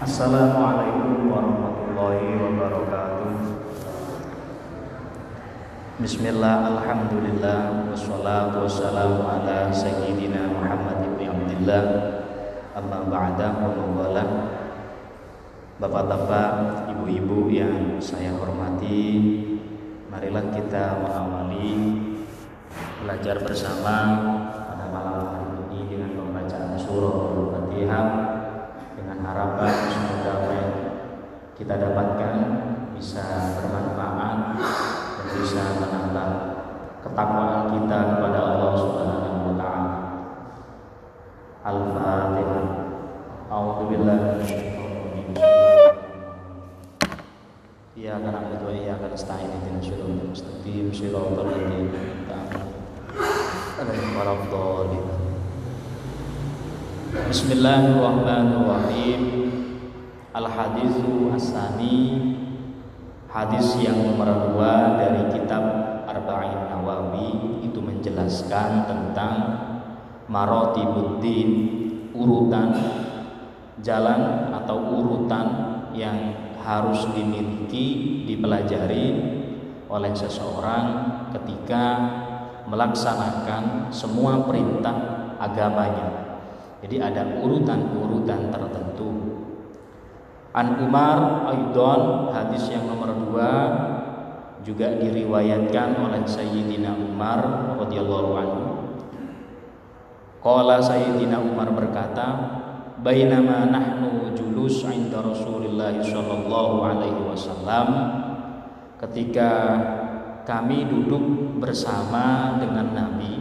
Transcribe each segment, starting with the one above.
Assalamualaikum warahmatullahi wabarakatuh. Bismillah, Alhamdulillah Wassalatu wassalamu ala Sayyidina Muhammad ibn Abdullah Amma ba'da wa Bapak-bapak, ibu-ibu yang saya hormati Marilah kita mengawali Belajar bersama pada malam hari ini Dengan pembacaan surah Al-Fatihah Dengan harapan kita dapatkan Bisa bermanfaat dan bisa menambah ketakwaan kita kepada Allah Subhanahu wa taala. Al-Fatihah. A'udzu billahi minasyaitonir Iyyaka na'budu wa iyyaka nasta'in ihdinas siratal mustaqim siratal ladzina an'amta 'alaihim waladdallin. Bismillahirrahmanirrahim. Al-haditsu as-sani Hadis yang nomor dua dari kitab Arba'in Nawawi itu menjelaskan tentang marotibuddin urutan jalan atau urutan yang harus dimiliki dipelajari oleh seseorang ketika melaksanakan semua perintah agamanya. Jadi ada urutan-urutan tertentu. An Umar Aidon hadis yang nomor dua juga diriwayatkan oleh Sayyidina Umar radhiyallahu anhu. Qala Sayyidina Umar berkata, "Bainama nahnu julus 'inda Rasulillah sallallahu alaihi wasallam" ketika kami duduk bersama dengan Nabi,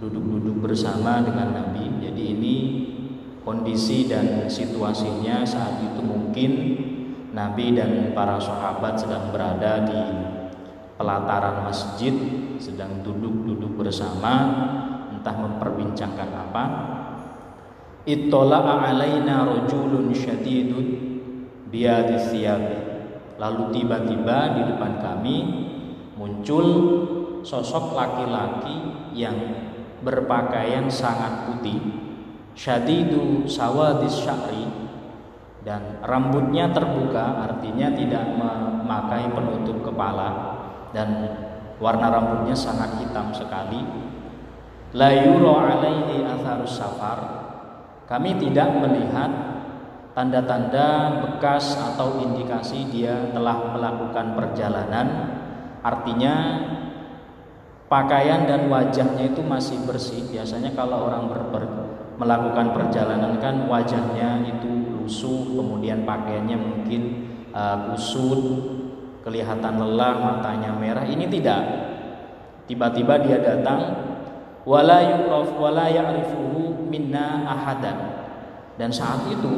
duduk-duduk bersama dengan Nabi. Jadi ini kondisi dan situasinya saat itu mungkin Nabi dan para sahabat sedang berada di pelataran masjid sedang duduk-duduk bersama entah memperbincangkan apa. Ittola'a alaina rajulun syadidun biyadis lalu tiba-tiba di depan kami muncul sosok laki-laki yang berpakaian sangat putih syadidu sawadis sya'ri dan rambutnya terbuka artinya tidak memakai penutup kepala. Dan warna rambutnya sangat hitam sekali. La yura alaihi atharus safar. Kami tidak melihat tanda-tanda bekas atau indikasi dia telah melakukan perjalanan. Artinya pakaian dan wajahnya itu masih bersih. Biasanya kalau orang ber, ber melakukan perjalanan kan wajahnya itu lusuh kemudian pakaiannya mungkin uh, kusut kelihatan lelah matanya merah. Ini tidak. Tiba-tiba dia datang wala yu'raf wala ya'rifuhu minna ahadan. Dan saat itu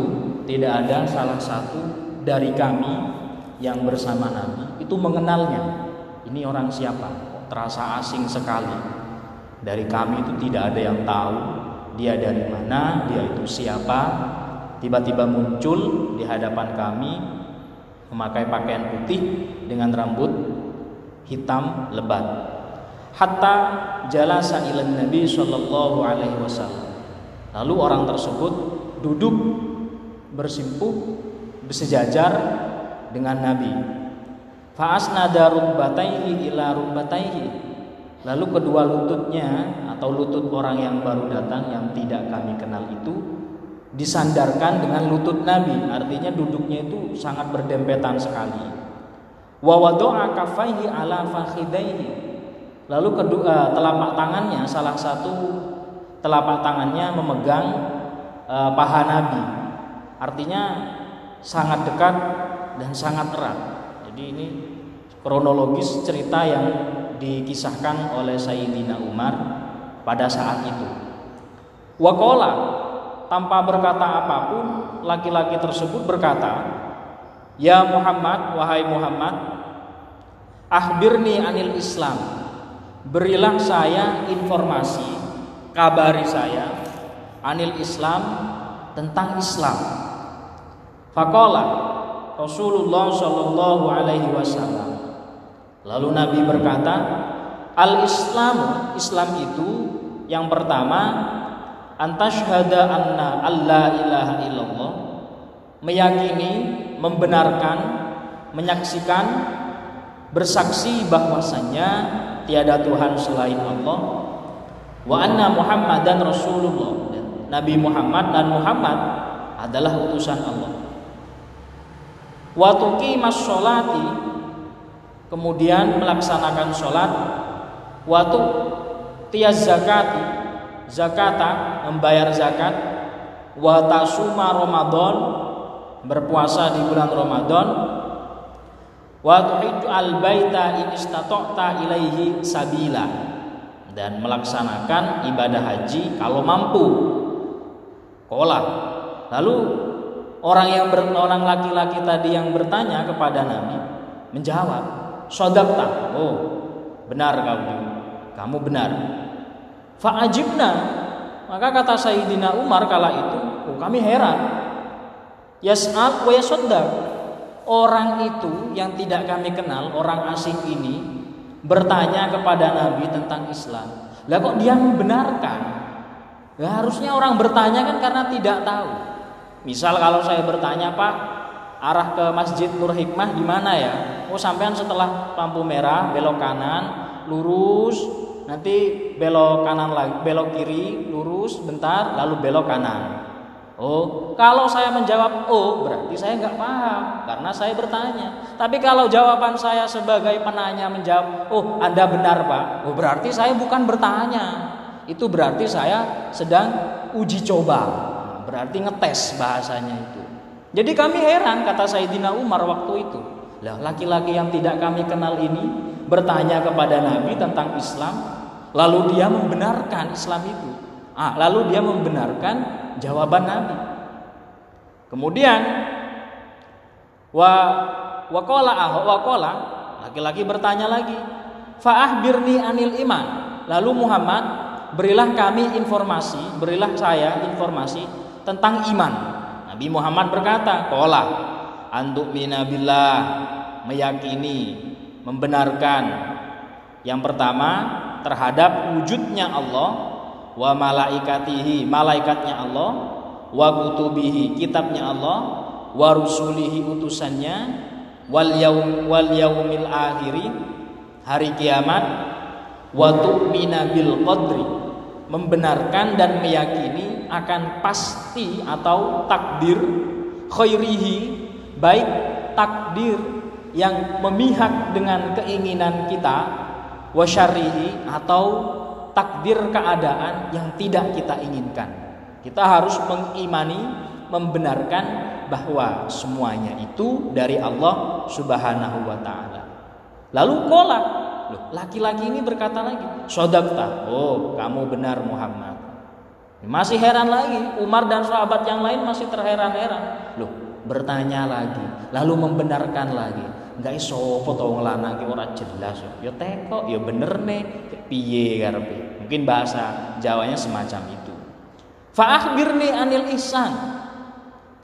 tidak ada salah satu dari kami yang bersama Nabi itu mengenalnya. Ini orang siapa? Terasa asing sekali. Dari kami itu tidak ada yang tahu dia dari mana, dia itu siapa. Tiba-tiba muncul di hadapan kami memakai pakaian putih dengan rambut hitam lebat. Hatta jalasa ilan Nabi sallallahu alaihi wasallam. Lalu orang tersebut duduk bersimpuh bersejajar dengan Nabi. Fa'asnada rubbataihi ila rubbataihi. Lalu kedua lututnya atau lutut orang yang baru datang yang tidak kami kenal itu disandarkan dengan lutut Nabi. Artinya duduknya itu sangat berdempetan sekali. Wa wada'a ala fakhidaihi. Lalu kedua telapak tangannya salah satu telapak tangannya memegang uh, paha Nabi. Artinya sangat dekat dan sangat erat. Jadi ini kronologis cerita yang dikisahkan oleh Sayyidina Umar pada saat itu. Wakola tanpa berkata apa pun laki-laki tersebut berkata, Ya Muhammad, wahai Muhammad, ahbirni anil Islam. Berilah saya informasi, kabari saya anil Islam tentang Islam. Fakola Rasulullah Shallallahu Alaihi Wasallam. Lalu Nabi berkata, Al-Islam Islam itu yang pertama antashhada anna alla ilaha illallah meyakini, membenarkan, menyaksikan, bersaksi bahwasannya tiada Tuhan selain Allah wa anna Muhammadan Rasulullah. Nabi Muhammad dan Muhammad adalah utusan Allah. Wa tuqimas sholati kemudian melaksanakan sholat. Waktu tiaz zakati zakata membayar zakat. Wa tasuma ramadan berpuasa di bulan Ramadan. Tuhijju al baita in istata'ta ilaihi sabila. Dan melaksanakan ibadah haji kalau mampu. Kola. Lalu orang yang ber, orang laki-laki tadi yang bertanya kepada Nabi menjawab sodakta oh benar kamu kamu benar. Faajibna. Maka kata Sayyidina Umar kala itu oh kami heran. Yas'al wa yasaddaq. Orang itu yang tidak kami kenal orang asing ini bertanya kepada Nabi tentang Islam. Lah kok dia membenarkan? Ya, harusnya orang bertanya kan karena tidak tahu. Misal kalau saya bertanya Pak arah ke Masjid Nur Hikmah di mana ya oh sampean setelah lampu merah belok kanan lurus. Nanti belok kanan lagi belok kiri lurus bentar lalu belok kanan. Oh kalau saya menjawab oh berarti saya nggak paham karena saya bertanya. Tapi kalau jawaban saya sebagai penanya menjawab oh anda benar pak. Oh berarti saya bukan bertanya. Itu berarti saya sedang uji coba. Berarti ngetes bahasanya itu. Jadi kami heran kata Sayyidina Umar waktu itu lah laki-laki yang tidak kami kenal ini bertanya kepada Nabi tentang Islam, lalu dia membenarkan Islam itu. Ah, lalu dia membenarkan jawaban Nabi. Kemudian wa waqala ah waqala laki-laki bertanya lagi, "Fa'ahbirni anil iman." Lalu Muhammad, berilah kami informasi, berilah saya informasi tentang iman. Nabi Muhammad berkata, "Qala antuk minabillah meyakini membenarkan. Yang pertama terhadap wujudnya Allah wa malaikatihi malaikatnya Allah wa kutubihi kitabnya Allah wa rusulihi utusannya wal yaum wal yaumil akhiri hari kiamat wa tu'mina bil qadri membenarkan dan meyakini akan pasti atau takdir khairihi baik takdir yang memihak dengan keinginan kita wasyarihi atau takdir keadaan yang tidak kita inginkan. Kita harus mengimani, membenarkan bahwa semuanya itu dari Allah Subhanahu wa taala. Lalu kola, loh, laki-laki ini berkata lagi, "Sodakta." Oh, kamu benar Muhammad. Masih heran lagi, Umar dan sahabat yang lain masih terheran-heran. Loh, bertanya lagi, lalu membenarkan lagi. Enggak iso foto wong lanang ki ora jelas. Ya teko, ya bener nih, piye karepe. Mungkin bahasa Jawanya semacam itu. Fa akhbirni anil ihsan.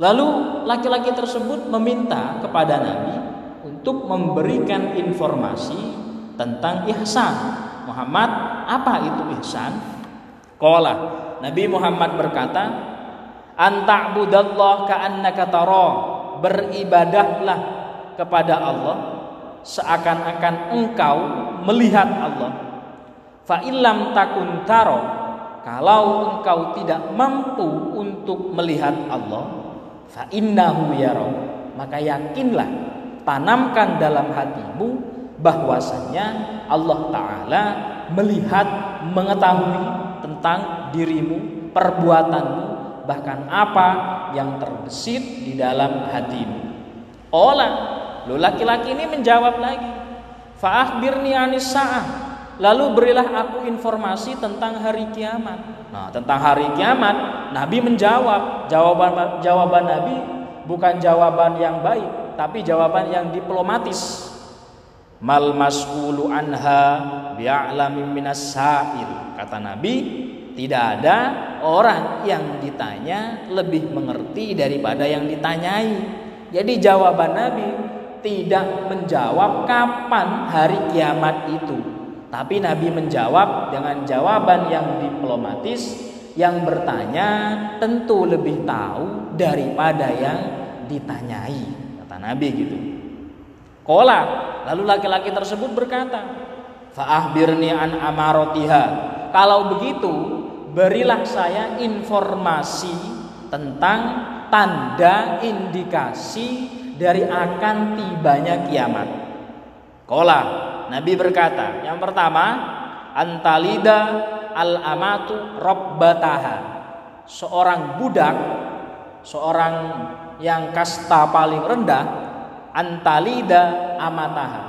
Lalu laki-laki tersebut meminta kepada Nabi untuk memberikan informasi tentang ihsan. Muhammad, apa itu ihsan? Qala Nabi Muhammad berkata, anta'budallah ka'annaka tara. Beribadahlah kepada Allah. Seakan-akan engkau melihat Allah. Fa illam takun taro kalau engkau tidak mampu untuk melihat Allah fa innahu yara. Maka yakinlah tanamkan dalam hatimu bahwasanya Allah taala melihat mengetahui tentang dirimu perbuatanmu bahkan apa yang terbesit di dalam hatimu. Ola, lo laki-laki ini menjawab lagi. Fa'akhbirni anis sa'ah. Lalu berilah aku informasi tentang hari kiamat. Nah, tentang hari kiamat, Nabi menjawab. Jawaban jawaban Nabi bukan jawaban yang baik, tapi jawaban yang diplomatis. Mal mas'ulu anha bi'alamin minas sa'il. Kata Nabi, tidak ada orang yang ditanya lebih mengerti daripada yang ditanyai. Jadi jawaban Nabi tidak menjawab kapan hari kiamat itu. Tapi Nabi menjawab dengan jawaban yang diplomatis yang bertanya tentu lebih tahu daripada yang ditanyai kata Nabi gitu. Kola lalu laki-laki tersebut berkata, Fa'ahbirni an amarotiha. Kalau begitu, berilah saya informasi tentang tanda indikasi dari akan tibanya kiamat. Kola, Nabi berkata, yang pertama, antalida al-amatu robbataha. Seorang budak, seorang yang kasta paling rendah, antalida amataha,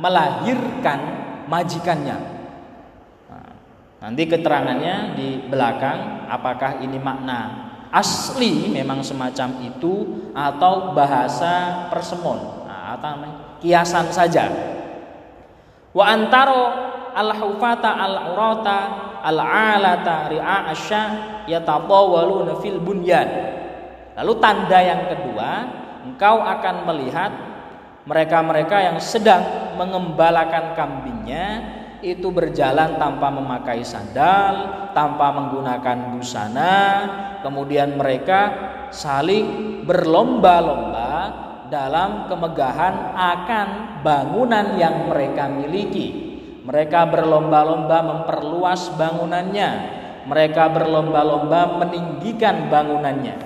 melahirkan majikannya. Nanti keterangannya di belakang apakah ini makna asli memang semacam itu atau bahasa persemon nah, atau kiasan saja. Wa antaro al-hufata al-urata al-alata ri'a asya yatatawaluna fil bunyan. Lalu tanda yang kedua, engkau akan melihat mereka-mereka yang sedang mengembalakan kambingnya itu berjalan tanpa memakai sandal, tanpa menggunakan busana, kemudian mereka saling berlomba-lomba dalam kemegahan akan bangunan yang mereka miliki. Mereka berlomba-lomba memperluas bangunannya. Mereka berlomba-lomba meninggikan bangunannya.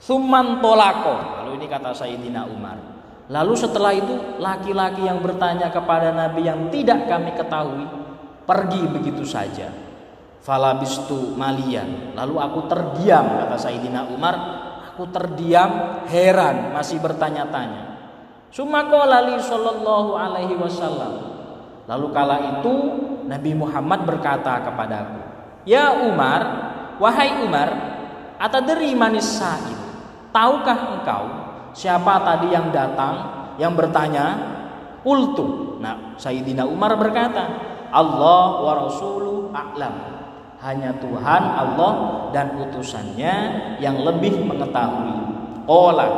Suman tolako. Lalu ini kata Sayyidina Umar. Lalu setelah itu laki-laki yang bertanya kepada Nabi yang tidak kami ketahui pergi begitu saja. Falabistu malian. Lalu aku terdiam kata Sayyidina Umar. Aku terdiam heran masih bertanya-tanya. Sumakolali sallallahu alaihi wasallam. Lalu kala itu Nabi Muhammad berkata kepadaku, "Ya Umar, wahai Umar, atadri manis sa'id? Tahukah engkau siapa tadi yang datang yang bertanya?" Ultu. Nah, Sayyidina Umar berkata, "Allah wa rasuluh a'lam." Hanya Tuhan Allah dan utusannya yang lebih mengetahui. Qala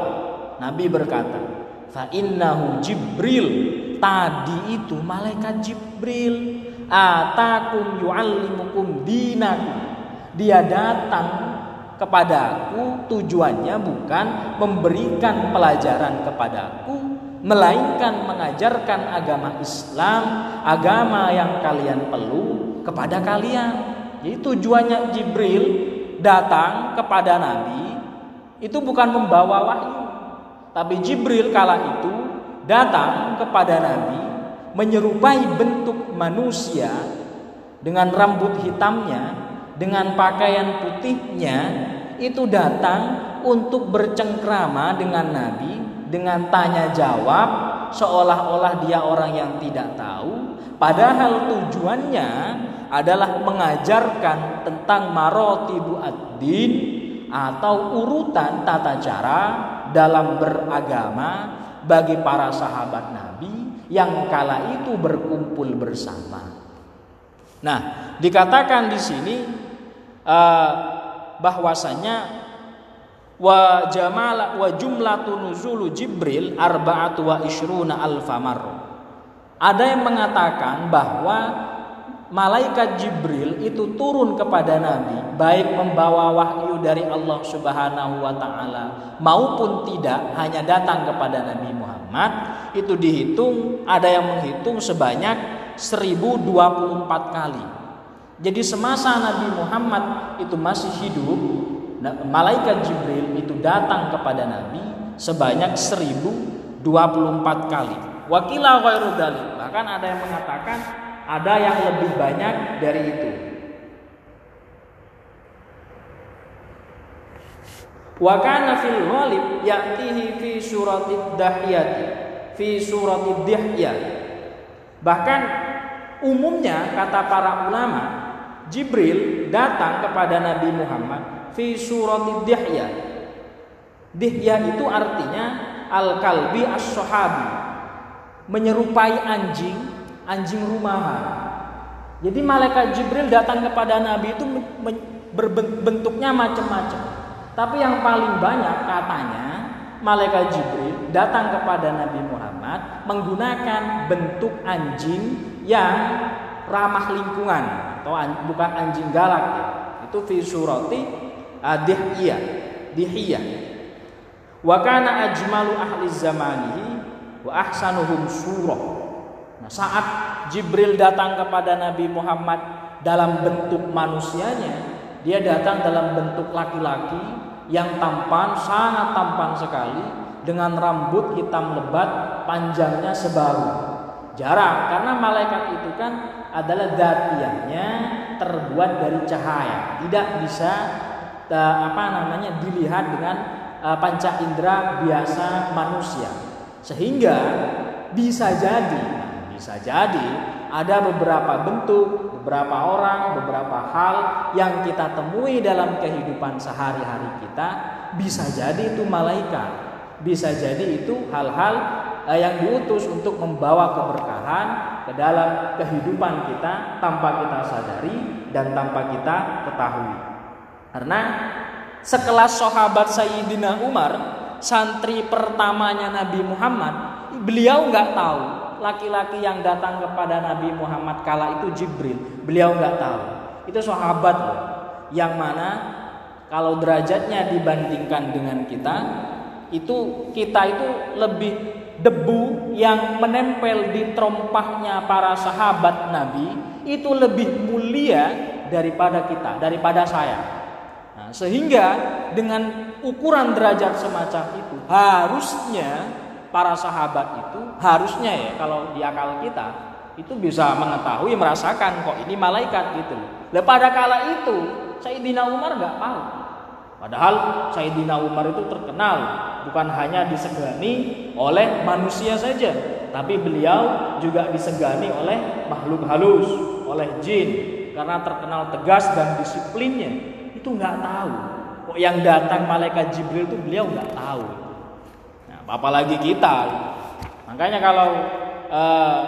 Nabi berkata, "Fa innahu Jibril tadi itu malaikat Jibril atakum yu'allimukum dinakum dia datang kepadaku tujuannya bukan memberikan pelajaran kepadaku melainkan mengajarkan agama Islam agama yang kalian perlu kepada kalian. Jadi tujuannya Jibril datang kepada Nabi itu bukan membawa wahyu. Tapi Jibril kala itu datang kepada Nabi menyerupai bentuk manusia dengan rambut hitamnya, dengan pakaian putihnya, itu datang untuk bercengkrama dengan Nabi dengan tanya jawab seolah-olah dia orang yang tidak tahu padahal tujuannya adalah mengajarkan tentang marotibu ad-din atau urutan tata cara dalam beragama bagi para sahabat Nabi yang kala itu berkumpul bersama. Nah, dikatakan di sini uh, bahwasanya wa jamal wa jumlatu nuzulu Jibril arba'atu wa ishruna alfamar. Ada yang mengatakan bahwa malaikat Jibril itu turun kepada Nabi baik membawa wahyu dari Allah Subhanahu wa taala maupun tidak hanya datang kepada Nabi Muhammad itu dihitung ada yang menghitung sebanyak 1024 kali. Jadi semasa Nabi Muhammad itu masih hidup malaikat Jibril itu datang kepada Nabi sebanyak 1024 kali. Wakilah ghairu Bahkan ada yang mengatakan ada yang lebih banyak dari itu. Wa kana fil ghalib ya'tihi fi suratid dahiyati fi suratid dihyah. Bahkan umumnya kata para ulama Jibril datang kepada Nabi Muhammad fi suratid dihyah. Dihyah itu artinya al-kalbi as-sahabi. Menyerupai anjing anjing rumahan. Jadi malaikat Jibril datang kepada Nabi itu berbentuknya macam-macam. Tapi yang paling banyak katanya malaikat Jibril datang kepada Nabi Muhammad menggunakan bentuk anjing yang ramah lingkungan atau bukan anjing galak ya. Itu fi surati dihiyah. Dihiyah. Wa kana ajmalu ahli zamanihi wa ahsanuhum surah. Nah, saat Jibril datang kepada Nabi Muhammad dalam bentuk manusianya, dia datang dalam bentuk laki-laki yang tampan, sangat tampan sekali dengan rambut hitam lebat, panjangnya sebaru. Jarang karena malaikat itu kan adalah datiannya terbuat dari cahaya, tidak bisa uh, apa namanya dilihat dengan uh, panca indera biasa manusia. Sehingga bisa jadi, bisa jadi ada beberapa bentuk beberapa orang, beberapa hal yang kita temui dalam kehidupan sehari-hari kita bisa jadi itu malaikat, bisa jadi itu hal-hal eh, yang diutus untuk membawa keberkahan ke dalam kehidupan kita tanpa kita sadari dan tanpa kita ketahui. Karena sekelas sahabat Sayyidina Umar, santri pertamanya Nabi Muhammad, beliau nggak tahu laki-laki yang datang kepada Nabi Muhammad kala itu Jibril. Beliau nggak tahu. Itu sahabat loh. Yang mana kalau derajatnya dibandingkan dengan kita, itu kita itu lebih debu yang menempel di trompahnya para sahabat Nabi itu lebih mulia daripada kita, daripada saya. Nah, sehingga dengan ukuran derajat semacam itu harusnya para sahabat itu harusnya ya kalau di akal kita itu bisa mengetahui merasakan kok ini malaikat gitu loh. pada kala itu Sayyidina Umar nggak tahu. Padahal Sayyidina Umar itu terkenal bukan hanya disegani oleh manusia saja, tapi beliau juga disegani oleh makhluk halus, oleh jin karena terkenal tegas dan disiplinnya. Itu nggak tahu. Kok yang datang malaikat Jibril itu beliau nggak tahu apalagi kita makanya kalau eh,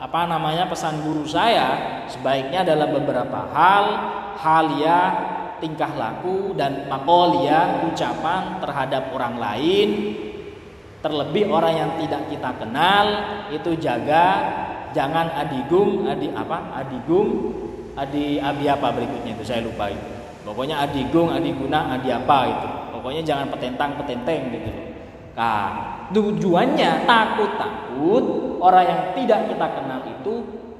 apa namanya pesan guru saya sebaiknya dalam beberapa hal halia tingkah laku dan makolia ucapan terhadap orang lain terlebih orang yang tidak kita kenal itu jaga. Jangan adigung adi apa? Adigung adi abi apa berikutnya itu? Saya lupa itu. Pokoknya adigung adiguna adi apa itu? Pokoknya jangan petentang petenteng gitu. Nah, tujuannya takut-takut orang yang tidak kita kenal itu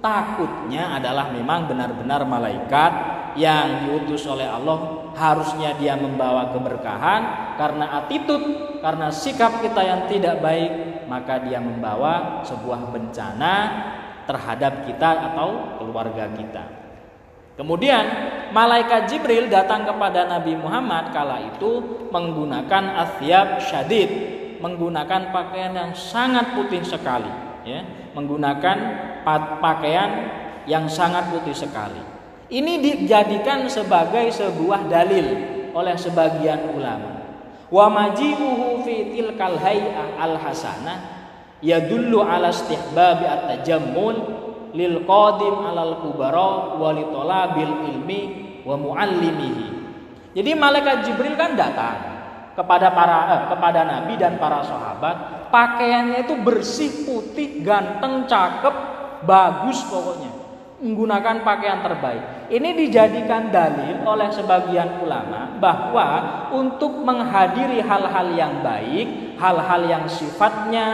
takutnya adalah memang benar-benar malaikat yang diutus oleh Allah. Harusnya dia membawa keberkahan. Karena attitude karena sikap kita yang tidak baik maka dia membawa sebuah bencana terhadap kita atau keluarga kita. Kemudian malaikat Jibril datang kepada Nabi Muhammad kala itu menggunakan asyab syadid menggunakan pakaian yang sangat putih sekali ya menggunakan pakaian yang sangat putih sekali. Ini dijadikan sebagai sebuah dalil oleh sebagian ulama. Wa maji'uhu fi tilkal hay'ah al hasanah yadullu ala istihbabi at-tajammul lil qadim alal kubara wa li ilmi wa muallimihi. Jadi malaikat Jibril kan datang kepada para eh, kepada Nabi dan para sahabat, pakaiannya itu bersih, putih, ganteng, cakep, bagus pokoknya. Menggunakan pakaian terbaik. Ini dijadikan dalil oleh sebagian ulama bahwa untuk menghadiri hal-hal yang baik, hal-hal yang sifatnya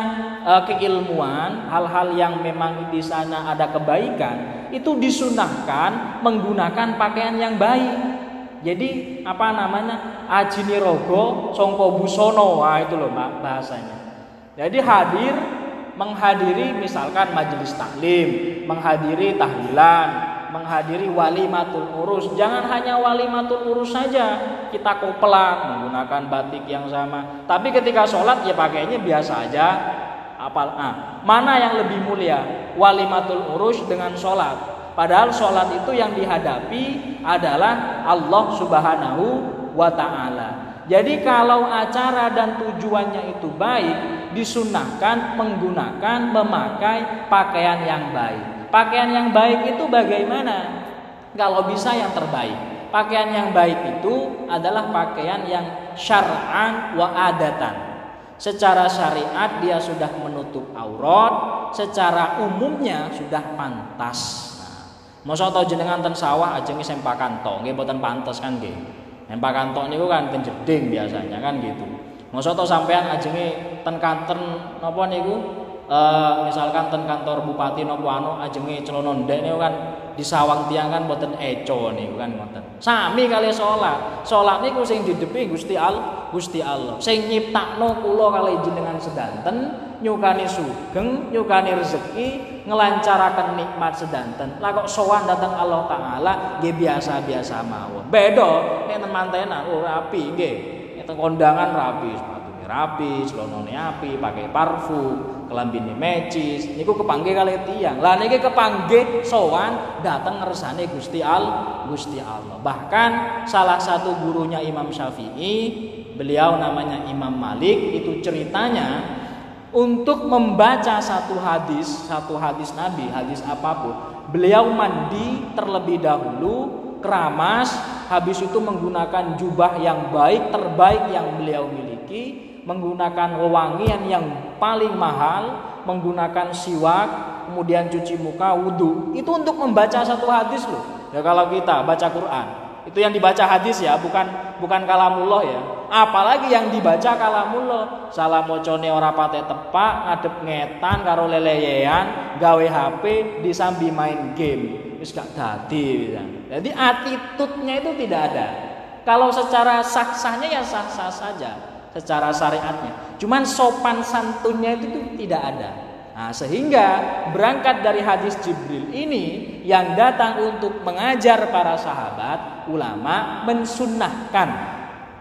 eh, keilmuan, hal-hal yang memang di sana ada kebaikan, itu disunahkan menggunakan pakaian yang baik jadi apa namanya ajini rogo songko busono wah itu loh bahasanya. Jadi hadir menghadiri misalkan majelis taklim, menghadiri tahlilan, menghadiri wali matul urus. Jangan hanya wali matul urus saja kita kopelan menggunakan batik yang sama. Tapi ketika sholat ya pakainya biasa aja. Apal, ah, mana yang lebih mulia wali matul urus dengan sholat? Padahal sholat itu yang dihadapi adalah Allah Subhanahu wa Ta'ala. Jadi, kalau acara dan tujuannya itu baik, disunahkan menggunakan memakai pakaian yang baik. Pakaian yang baik itu bagaimana? Kalau bisa yang terbaik. Pakaian yang baik itu adalah pakaian yang syar'an wa adatan. Secara syariat dia sudah menutup aurat, secara umumnya sudah pantas. Masa tau jenengan ten sawah ajeng sempakan tok, nggih mboten pantes kan nggih. Sempakan tok niku kan ten biasanya kan gitu. Masa to sampean ajenge ten kanten napa niku Uh, misalkan ten kantor bupati nopo anu ajenge celana ndek niku kan disawang tiang kan mboten eco niku kan ngoten. Sami kali salat. Salat niku sing didepi Gusti Allah, Gusti Allah. Sing nyiptakno kula kali jenengan sedanten nyukani sugeng, nyukani rezeki, ngelancarkan nikmat sedanten. Lah kok sowan datang Allah taala nggih biasa-biasa mawon. Beda nek teman-teman oh rapi nggih. Kondangan rapi, rapi, selonone api, pakai parfum, kelambine mecis, niku kepanggih kali tiang. Lah niki kepanggih sowan datang ngersane Gusti Al, Gusti Allah. Bahkan salah satu gurunya Imam Syafi'i, beliau namanya Imam Malik, itu ceritanya untuk membaca satu hadis, satu hadis Nabi, hadis apa pun, beliau mandi terlebih dahulu, keramas, habis itu menggunakan jubah yang baik, terbaik yang beliau miliki, menggunakan wewangian yang paling mahal, menggunakan siwak, kemudian cuci muka, wudhu. Itu untuk membaca satu hadis loh. Ya kalau kita baca Quran, itu yang dibaca hadis ya, bukan bukan kalamullah ya. Apalagi yang dibaca kalamullah. Salah mocone ora pate tepak, ngadep ngetan karo leleyean, gawe HP disambi main game. Wis gak dadi. Jadi attitude-nya itu tidak ada. Kalau secara sah-sahnya ya sah-sah saja secara syariatnya. Cuman sopan santunnya itu tuh tidak ada. Nah, sehingga berangkat dari hadis Jibril ini yang datang untuk mengajar para sahabat, ulama mensunnahkan,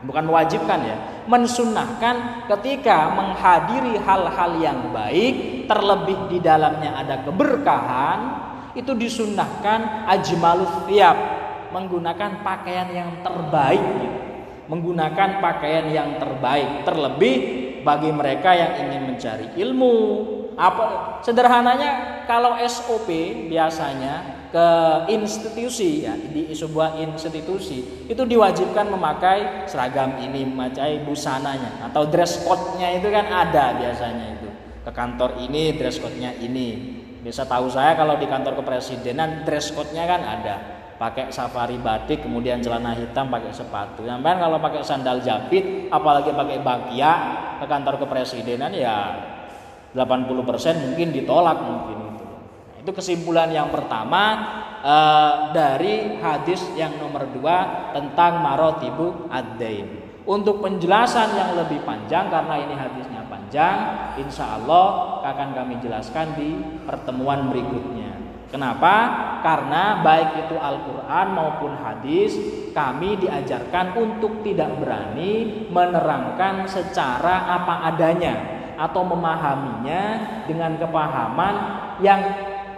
bukan mewajibkan ya, mensunnahkan ketika menghadiri hal-hal yang baik, terlebih di dalamnya ada keberkahan, itu disunnahkan ajmalus tiap menggunakan pakaian yang terbaik gitu. Menggunakan pakaian yang terbaik terlebih bagi mereka yang ingin mencari ilmu. Apa sederhananya kalau SOP biasanya ke institusi ya di sebuah institusi itu diwajibkan memakai seragam ini memakai busananya atau dress code-nya itu kan ada biasanya itu. Ke kantor ini dress code-nya ini bisa tahu saya kalau di kantor kepresidenan dress code-nya kan ada. Pakai safari batik kemudian celana hitam pakai sepatu. Sampai kalau pakai sandal jepit apalagi pakai bagia ke kantor kepresidenan ya 80% mungkin ditolak mungkin itu. Itu kesimpulan yang pertama eh, dari hadis yang nomor dua tentang marotibu ad-dain. Untuk penjelasan yang lebih panjang karena ini hadisnya panjang insya Allah akan kami jelaskan di pertemuan berikutnya Kenapa? Karena baik itu Al-Quran maupun hadis kami diajarkan untuk tidak berani menerangkan secara apa adanya atau memahaminya dengan kepahaman yang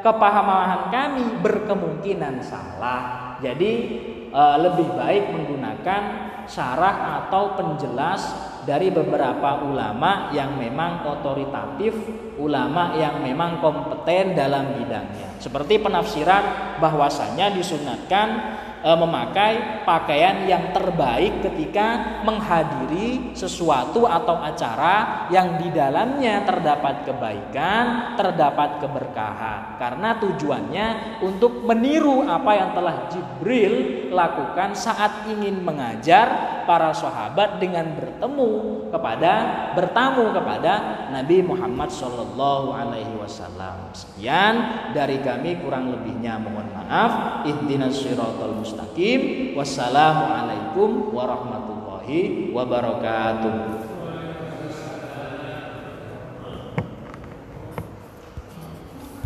kepahaman kami berkemungkinan salah. Jadi eh, lebih baik menggunakan syarah atau penjelas dari beberapa ulama yang memang otoritatif, ulama yang memang kompeten dalam bidangnya. Seperti penafsiran bahwasanya disunatkan memakai pakaian yang terbaik ketika menghadiri sesuatu atau acara yang di dalamnya terdapat kebaikan, terdapat keberkahan. Karena tujuannya untuk meniru apa yang telah Jibril lakukan saat ingin mengajar para sahabat dengan bertemu kepada bertamu kepada Nabi Muhammad Shallallahu alaihi wasallam. Sekian dari kami kurang lebihnya mohon maaf. Ihdinas siratal mustaqim. Wassalamualaikum warahmatullahi wabarakatuh.